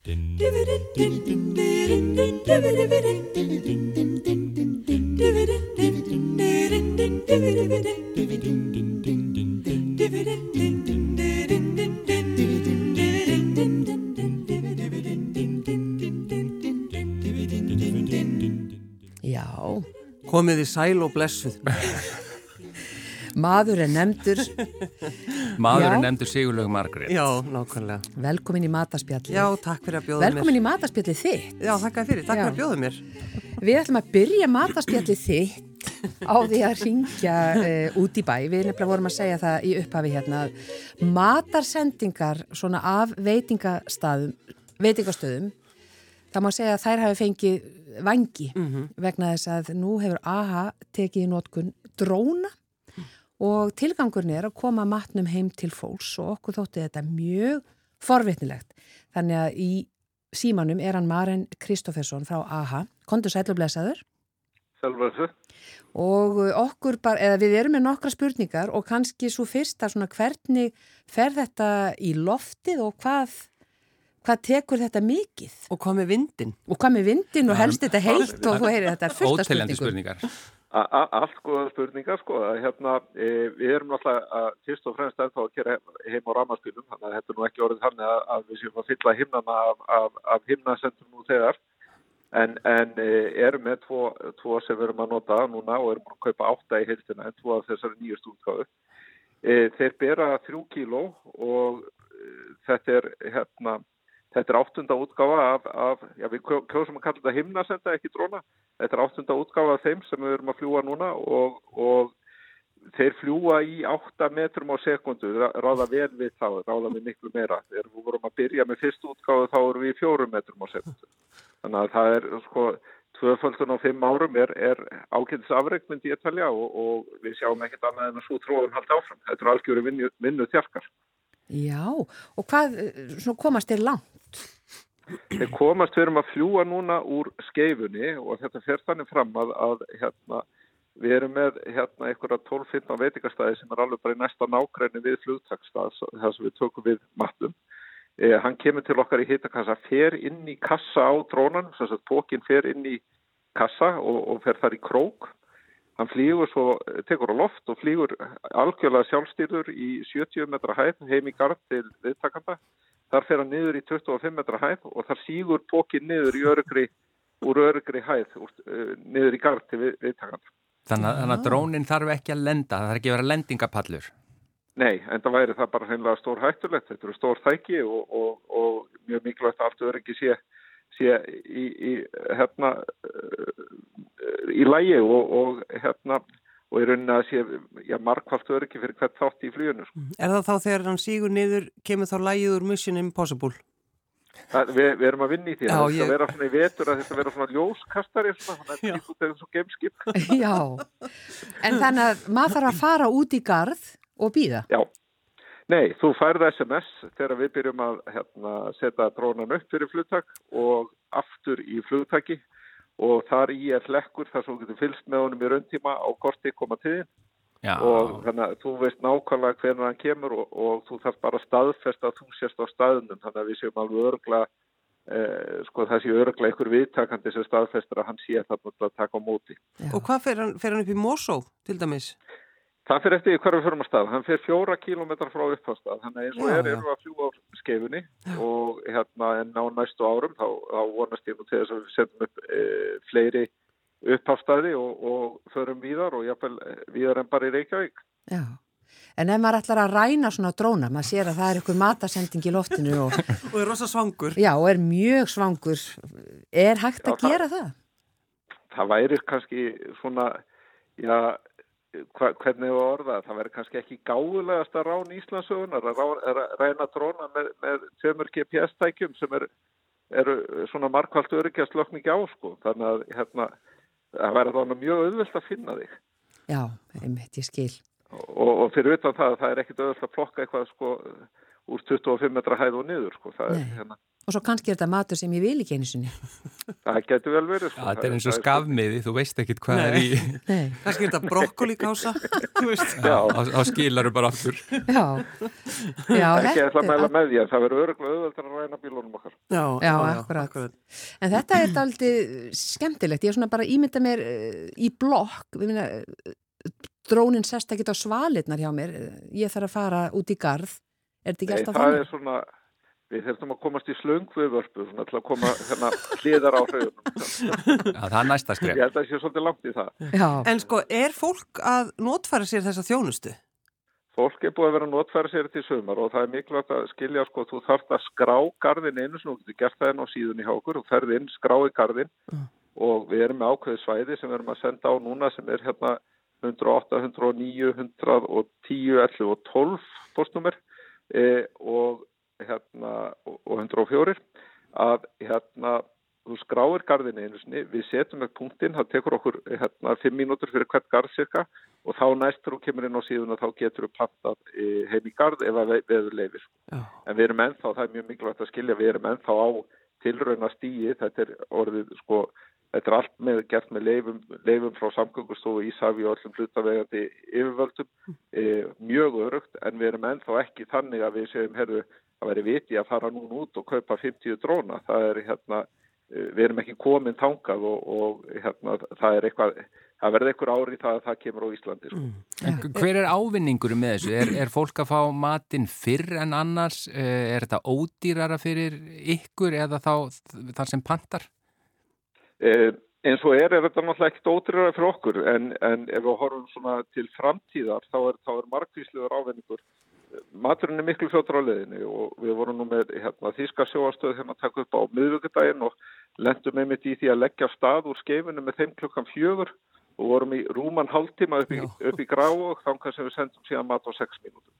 Já, Komið í sæl og blessuð. maður er nefndur, Maður Já. er nefndur Sigurlaug Margrét. Já, nákvæmlega. velkomin í mataspjalli. Já, takk fyrir að bjóða mér. Velkomin í mataspjalli þitt. Já, þakka fyrir, takk Já. fyrir að bjóða mér. Við ætlum að byrja mataspjalli þitt á því að ringja uh, út í bæ. Við nefnilega vorum að segja það í upphafi hérna að matarsendingar svona af veitingastaðum, veitingastöðum, það má segja að þær hafi fengið vangi vegna þess að nú hefur AHA tekið í notkun dróna og tilgangurinn er að koma matnum heim til fólks og okkur þótti þetta mjög forvitnilegt. Þannig að í símanum er hann Maren Kristoffersson frá AHA, kontur sætlublesaður þessu. og okkur bara, eða við erum með nokkra spurningar og kannski svo fyrsta svona hvernig fer þetta í loftið og hvað, hvað tekur þetta mikið Og hvað með vindin? og hvað með vindin og helst þetta heitt og þú heyrir þetta er fullt af Óteljandi spurningar. Allt góða spurningar sko. Hérna, e, við erum náttúrulega fyrst og fremst ennþá að gera heim á ramaspilum. Þannig að þetta er nú ekki orðið þannig að, að við séum að fylla himnana af, af, af himnasendum nú þegar. En, en e, erum með tvo, tvo sem við erum að nota núna og erum að kaupa átta í heilstina en tvo af þessari nýjast útgáðu. E, þeir bera þrjú kíló og þetta er hérna Þetta er áttunda útgáfa af, af já við kjó- kjósum að kalla þetta himnasenda, ekki dróna. Þetta er áttunda útgáfa af þeim sem við erum að fljúa núna og, og þeir fljúa í 8 metrum á sekundu, ráða vel við þá, ráða við miklu meira. Þegar við vorum að byrja með fyrst útgáfa þá erum við í 4 metrum á sekundu. Þannig að það er sko tvöföldun á 5 árum er, er ágætis afreg myndi ég talja og, og við sjáum ekkert annað en að svo tróðum halda áfram. Þetta er algjöru vinnu, vinnu þjarkar. Já, og hvað svona komast þér langt? Þeir komast, við erum að fljúa núna úr skeifunni og þetta fer þannig fram að, að hérna, við erum með hérna einhverja 12-15 veitingastæði sem er alveg bara í næsta nákræni við flugtakstað þar sem við tökum við matum. Eh, hann kemur til okkar í hitakassa, fer inn í kassa á drónan, sem sagt pókin fer inn í kassa og, og fer þar í krók. Hann flýgur svo, tekur á loft og flýgur algjörlega sjálfstýrður í 70 metra hæð heim í gard til viðtakanda. Þar fer hann niður í 25 metra hæð og þar sígur pókin niður í örugri, úr örugri hæð, úr, uh, niður í gard til við, viðtakanda. Þannig, að- þannig að drónin þarf ekki að lenda, það þarf ekki að vera lendingapallur. Nei, en það væri það bara hreinlega stór hættulegt. Þetta eru stór þæki og, og, og mjög mikilvægt að allt öryggi sé, sé í, í, hérna, uh, í lægi og, og, hérna, og í rauninni að sé já, markvallt öryggi fyrir hvert þátt í fluginu. Sko. Er það þá þegar hann sígur niður, kemur þá lægið úr Mission Impossible? Það, við, við erum að vinna í því. Já, Það ég- ég... vera svona í vetur að þetta vera svona ljóskastari, svona, þannig að þetta er líka út eða svo gameskip. Já, en þannig að maður þarf að fara út í garð og býða. Já. Nei, þú færð SMS þegar við byrjum að hérna, setja drónan upp fyrir flugtak og aftur í flugtaki og þar í er hlekkur þar sem þú getur fylst með honum í rauntíma á korti koma tíðin Já, og þannig að þú veist nákvæmlega hvernig hann kemur og, og þú þarf bara að staðfesta að þú sést á staðnum þannig að við séum alveg örgla eh, sko það sé örgla einhver viðtakandi sem staðfestur að hann sé til að taka á móti. Já. Og hvað fer hann, fer hann upp í Mosó, til dæmis? Það fyrir eftir hverju fyrir maður stað. Hann fyrir fjóra kílómetrar frá upphastað. Þannig að eins og Já, er, við að fljúa á skeifunni og hérna en á næstu árum þá, þá vonast ég nú til þess að við setjum upp e, fleiri upphastæði og, og förum víðar og jáfnvel eh, víðar en bara í Reykjavík. Já. En ef maður ætlar að ræna svona dróna, maður sér að það er einhver matasending í loftinu og, Og er rosa svangur. já, og er mjög svangur, er hægt Já, að það- gera það? Það væri kannski svona, já, hva, hvernig við orða, það væri kannski ekki gáðulegasta rán Íslandsögunar að rá- að ræna dróna með, með tveimur GPS-tækjum sem eru eru svona markvælt öryggjast lokningi á sko. Þannig að hérna, það væri þannig mjög auðvelt að finna þig. Já, einmitt, ég skil. Og, og fyrir utan það, það er ekkit auðvelt að flokka eitthvað sko úr 25 metra hæð og niður sko. Það er Nei. hérna. Og svo kannski er þetta matur sem ég vil ekki einu sinni. Það getur vel verið. Sko. Það er eins og skafmiði, þú veist ekkit hvað er í... Nei. Kannski er þetta brokkolikása, þú veist. Já, þá skilaru bara aftur. Já, já, Ekki ætla að mæla með því að það verður öruglega auðvöldar að ræna bílunum okkar. Já, Já, akkurat. en þetta er aldrei skemmtilegt. Ég er svona bara ímynda mér eh, í blokk, drónin sest ekki á svalirnar hjá mér. Ég þarf að fara út í garð. Er þetta ekki Nei, alltaf það þannig? Við þurfum að komast í slöngviðvörpu, svona til að koma hérna hliðar á hraugunum. Já, það er næsta Ég skref. held að það sé svolítið langt í það. Já, En sko, er fólk að notfæra sér þessa þjónustu? Fólk er búið að vera að notfæra sér til sumar og það er mikilvægt að skilja sko, þú þarft að skrá garðin einu sem þú getur gert það inn á síðunni hjá okkur og ferði inn, skrái garðin og við erum með ákveði svæði sem við erum að senda á núna sem er hérna 108, 109, 110, 11 og 12 postnummer e, og hérna og og 104 að hérna þú skráir garðin einu sinni, við setjum upp punktinn, það tekur okkur hérna 5 mínútur fyrir hvert garð cirka og þá næstur þú kemur inn á síðuna þá getur þú plantað eh, heim í garð ef ve- veður leifir. Já. En við erum ennþá, það er mjög mikilvægt að skilja, við erum ennþá á tilrauna stíi, þetta er orðið sko, þetta er allt með gert með leifum, leifum frá samgöngustofu Ísafi og öllum hlutavegandi yfirvöldum, e, mjög örugt en við erum ennþá ekki þannig að við segjum, herru, það væri viti að fara núna út og kaupa 50 dróna, það er hérna, e, við erum ekki komin tangað og, og hérna, það er eitthvað, það verði eitthvað ári það að það kemur á Íslandi, sko. En hver er ávinningur með þessu? Er, er fólk að fá matinn fyrr en annars? Eh, Er þetta ódýrara fyrir ykkur eða þá þar sem pantar? Eh, eins og er, er þetta náttúrulega ekkert ótrýra fyrir okkur en, en ef við horfum svona til framtíðar þá er, þá er markvíslegur ávinningur. Maturinn er miklu fljóttur á leðinu og við vorum nú með hérna, þýska sjóastöð hérna að taka upp á miðvíkudaginn og lendum einmitt í því að leggja stað úr skeifinu með þeim klukkan fjögur og vorum í rúman hálftíma upp í, upp í grá og þangar sem við sendum síðan mat á sex mínútur.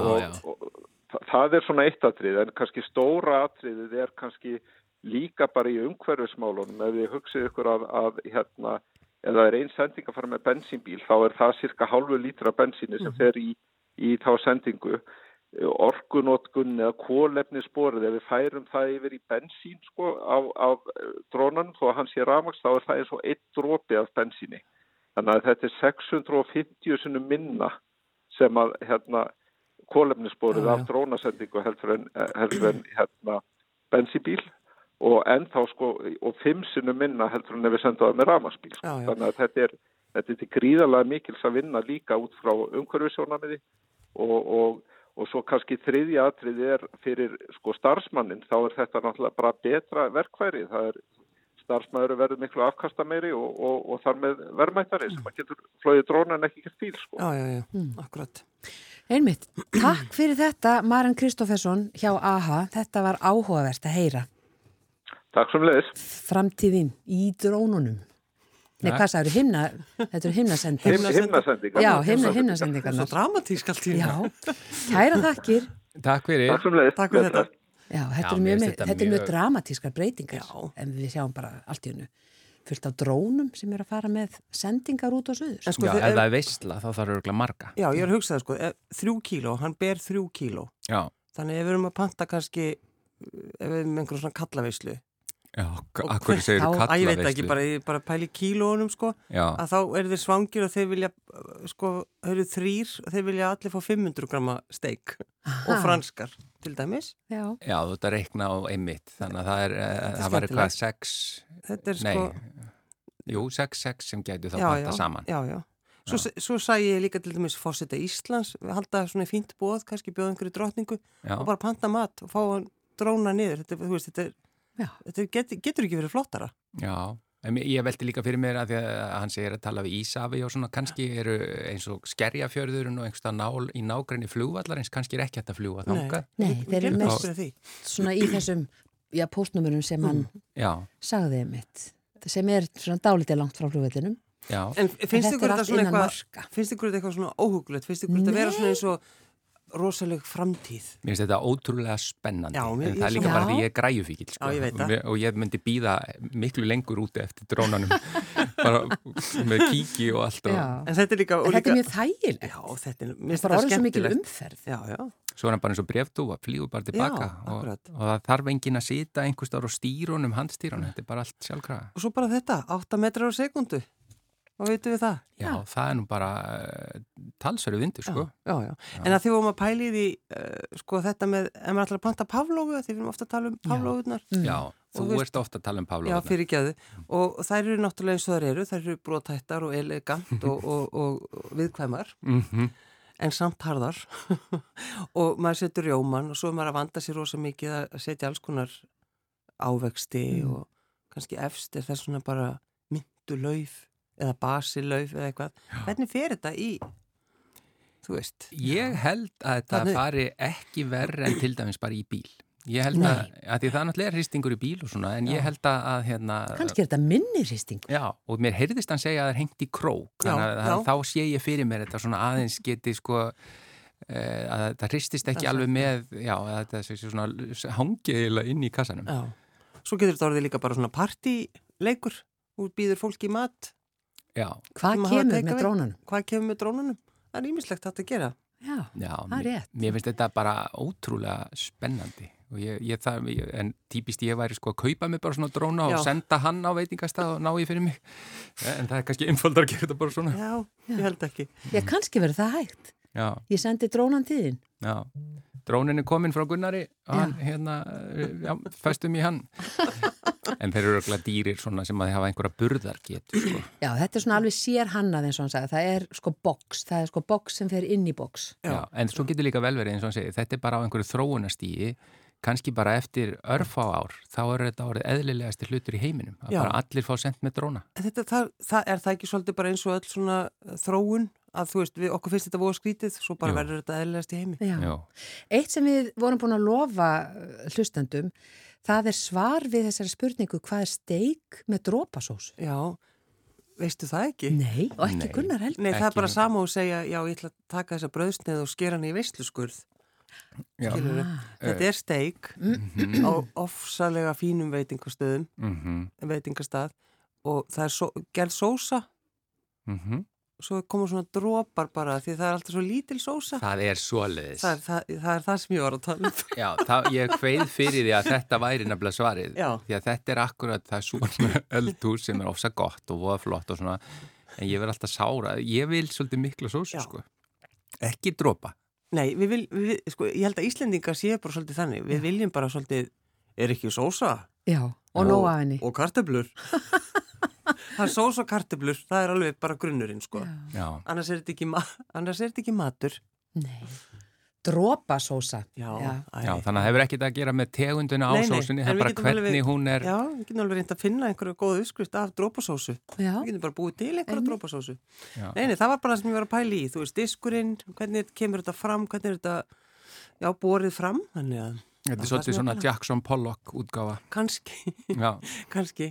Og, já. og þa- það er svona eitt atrið en kannski stóra atriðið er kannski líka bara í umhverfismálunum. Ef við hugsið ykkur að, að hérna, ef það er einn sending að fara með bensínbíl þá er það cirka hálfu lítra bensíni sem fer í, í þá sendingu orkunótkun eða kólefnisborið ef við færum það yfir í bensín sko af, af drónan þó að hann sé rafmaks þá er það eins og eitt drópi af bensíni. Þannig að þetta er 650 sinni minna sem að hérna kólefnisborið af drónasendingu heldur en, heldur en hérna bensíbíl og ennþá sko og fimm sinnum minna heldur en ef við sendum það með rafmaksbíl sko. Þannig að þetta er, þetta er til gríðarlega mikils að vinna líka út frá umhverfisjónamiði og, og, og svo kannski þriðja atrið er fyrir sko starfsmannin þá er þetta náttúrulega bara betra verkfæri það er starfsmæður verður miklu afkasta meiri og, og, og þar með verðmættari sem að getur flóðið dróna en ekki gert bíl sko. Já, já, já, akkurat. einmitt. Takk fyrir þetta, Maran Kristófesson hjá AHA. Þetta var áhugavert að heyra. Takk sem leiðis. Framtíðin í drónunum. Nei, hvað sagður, himna, þetta eru himnasendingar. Him, himnasendingar. Já, himna, Svo himnasendingarnar. dramatísk allt í Já, kæra þakkir. Takk fyrir. Takk sem leiðis. Takk fyrir þetta. Já, þetta er mér mjög, mjög, þetta þetta er mjög mjög- dramatískar breytingar. Já. En við sjáum bara allt í hennu fullt af drónum sem eru að fara með sendingar út á suður. En sko, Já, ef það er veistla þá þarf örgulega marga. Já, ég er að hugsa það sko, ef- þrjú kíló, hann ber þrjú kíló. Já, Þannig ef við erum að panta kannski, ef við erum einhverjum svona kallaveislu. Já, Og akkur segir þá- þú Æ, ég veit ekki, bara, ég bara pæli kílóunum sko, Já, að þá eru þeir svangir og þeir vilja, uh, sko, þau eru þrýr og þeir vilja allir fá 500 grama steik og franskar, til dæmis. Já, já, þú ert að reikna á einmitt, þannig að það er, er það var eitthvað skemmtilegt. sex, Þetta er nei, sko, jú, sex, sex sem gætu þá já, saman. já, já. Svo, svo sæði ég líka til dæmis fósita Íslands, við halda svona fínt bóð, kannski bjóða einhverju drottningu Já. og bara panta mat og fá hann dróna niður. Þetta, þú veist, þetta, er, já. þetta get, getur ekki verið flottara. Já, en ég velti líka fyrir mér að því að hann segir að tala við Ísafi og svona kannski eru eins og skerjafjörðurinn og einhverstað nál í nágræni flugvallarins, kannski er ekki hægt að fljúa þangað. Nei, þeir eru mest svona í þessum, já, póstnumurum sem hann Já, sagði mitt. sem er svona dálítið langt frá flugvellinum. já, En finnst þetta ykkur þetta allt svona eitthvað, finnst ykkur þetta eitthvað svona óhugulegt, finnst ykkur þetta vera svona eins og rosaleg framtíð? mér finnst þetta ótrúlega spennandi. Já, mér- en það er líka svona- bara því Já. ég er græjufíkil, sko. Já, ég það. Og- ég myndi býða miklu lengur úti eftir drónanum bara með kíki og allt og Já. En þetta er líka... En þetta líka- er mjög þægilegt. Já, þetta er, mér Það finnst er orðið svo mikil skemmtilegt. umferð. Já, já. svo er hann bara eins og brefdúa, flýgur bara tilbaka Já, og, og það þarf engin að sita einhvers stáður og stýrunum, handstýrunum, þetta er bara allt sjálfkrafa. Og svo bara þetta, 8 metrar á sekundu. Hvað veitum við það? Já, það er nú bara uh, talsverðu vindur, sko. Já, já. En að því vorum að pæli því, uh, sko þetta með, ef maður ætlar að panta Pavlófu, því við erum ofta að tala um Pavlófunar. Já, þú Og veist- ert ofta að tala um Pavlov. Já, fyrir gæðu. Og þær eru náttúrulega eins og þær eru, þær eru brotættar og elegant og, og, og, og viðkvæmar, Mm en samt harðar. og maður setur rjóman og svo er maður að vanda sér rosa mikið að setja alls konar ávexti og kannski efst er það svona bara myndulauf eða basilauf eða eitthvað. Hvernig fer þetta í, þú veist? Ég held að þetta Þannig- fari ekki verri en til dæmis bara í bíl. Ég held að, að því það náttúrulega er hristingur í bíl og svona, en ég held að, að hérna, Kannski er þetta minni hristing. já, og mér heyrðist hann segja að það er hengt í krók, Já, þannig að, já. þá sé ég fyrir mér þetta svona aðeins geti sko, e, að þetta hristist ekki Það alveg með, já, að þetta sé svona hangiðilega inn í kassanum. Já. Svo getur þetta orðið líka bara svona partíleikur, þú býður fólki í mat, Já, Hvað kemur með away? drónanum? hvað kemur með drónunum? Það er ímislegt að gera. Já, já, það er mér, rétt. mér finnst þetta bara ótrúlega spennandi og ég, ég það, ég, en típist ég væri sko að kaupa mig bara svona dróna Já. og senda hann á veitingastað og ná ég fyrir mig en það er kannski einfaldar að gera þetta bara svona Já, ég held ekki. Já, kannski verður það hægt. Já, Ég sendi drónan til þín. já Drónin er komin frá Gunnari og hann, hérna, já, föstum í hann en þeir eru örugglega dýrir svona sem að þið hafa einhverja burðar getur sko. Já, þetta er svona alveg sér hannað eins og hann sagði. Það er sko box, það er sko box sem fer inn í box. Já. en svo getur líka vel verið eins og hann segir, þetta er bara á einhverju þróunastígi kannski bara eftir örfá ár þá er þetta árið eðlilegasti hlutur í heiminum að Já. bara allir fá sendt með dróna En Þetta, það, það er það ekki svolítið bara eins og öll svona uh, þróun að þú veist, við, okkur finnst þetta voru skrítið, svo bara Jú. verður þetta eðlilegast í heimi. Já. Já, Eitt sem við vorum búin að lofa uh, hlustendum, það er svar við þessari spurningu hvað er steik með drópasós? Já, veistu það ekki? Nei, og ekki Nei. Gunnar heldur. Nei, það er bara sama og segja, já, ég ætla að taka þessa bröðsneið og skera hann í veisluskurð. já. Ah. Þetta er steik Mhm. á ofsalega fínum veitingastöðum, Mhm, veitingastað og það er só, gerð sósa mhm. Svo koma svona drópar bara því það er alltaf svo lítil sósa. Það er svoleiðis Það er það, það er það sem ég var að tala um. Já, það, ég kveið fyrir því að þetta væri nefnilega svarið Já. því að þetta er akkurat það svona eldhús sem er ofsa gott og voða flott og svona en ég verð alltaf sára, ég vil svolítið mikla sósu Já. sko, ekki dropa Nei, við vil, við, sko, ég held að Íslendingar séu bara svolítið þannig. Við viljum bara svolítið, er ekki sósa? Já, og nóg af henni. Og kartöblur. það er sósa og kartöblur, það er alveg bara grunnurinn, sko. Já. Já, Annars er þetta ekki, ma annars er þetta ekki matur. Nei, drópasósa. Já, Já. æ. já, þannig að það hefur ekkert að gera með tegundina á Nei, nei, sósunni, það er við bara hvernig hún er Já, við getum alveg reynd að finna einhverju góða uppskrift af drópasósu. Já. Við getum bara búið til einhverju drópasósu. Já. Nei, nei, það var bara það sem ég var að pæla í. Þú veist, diskurinn, hvernig kemur þetta fram, hvernig er þetta, já, borið fram. Þannig að, Þetta er svolítið svona. Jackson Pollock útgáfa kannski, Já, kannski.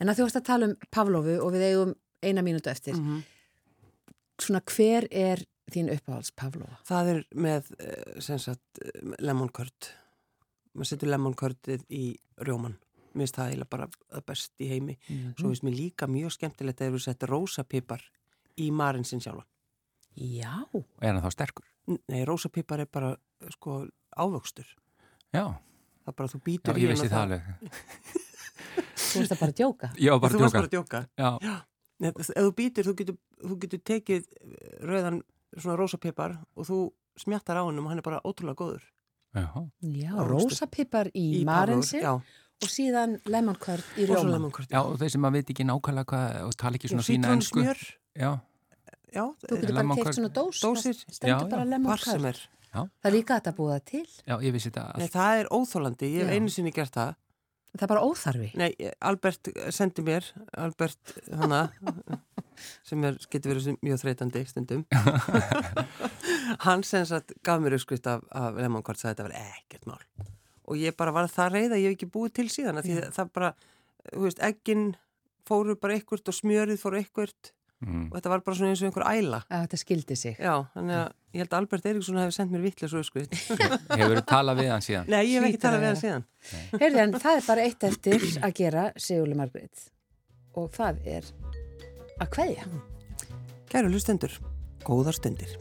En að þú varst að tala um Pavlovu og við eigum eina mínútu eftir. Mhm. Svona hver er þín uppáhalds Pavlova? Það er með, eh, sem sagt, lemon curd. Maður setur lemon curd í rjóman. Mér finnst það eiginlega bara það best í heimi. Svo finnst mér líka mjög skemmtilegt að þú settir rósapipar í marinn sinn sjálfa. Já. er hann þá sterkur? Nei, rósapipar er bara, sko, ávöxtur. Já, Það er bara að þú já býtur ég vissi það alveg Þú veist að bara djóka. Já, bara Þú djóka bara að djóka. Já, Nei, ef þú býtur, þú getur, þú getur tekið eh, rauðan svona rósapipar og þú smjattar á hennum og hann er bara ótrúlega góður. já, Já, rósapipar í, í Já, og síðan lemon curd í rjóma. já og þeir sem maður veit ekki nákvæmlega hvað og tala ekki svona sína ennsku Já, já, Þú getur bara Lemon teikt svona dós. Dósir. Stendur Já, bara já. lemon hvar sem curd. er. Það er líka að búa það til. já, ég vissi þetta það er óþólandi, ég hef Já. einu sinni gert það. Það er bara óþarfi. Nei, Albert sendi mér, Albert hana, sem er, getur verið mjög þreytandi stundum. Hann sem sagt gaf mér uppskrift af, af lemon curd, sagði þetta var ekkert mál. Og ég bara var það reyð að ég hef ekki búið til síðan, því það bara, þú veist, egginn fóru bara ykkurt og smjörið fóru ykkurt mm. og þetta var bara svona eins og einhver æla. Að þetta skildi sig. Já, þannig að ég held að Albert Eriksson hefði sendt mér vittlega svo uppskrift. Hefur þú talað við hann síðan? Nei, ég hef ekki talað að við hann síðan. Heyrði en það er bara eitt eftir að gera Sigurli Margreit og það er að hverja. Kæru hlustendur, góðar stundir.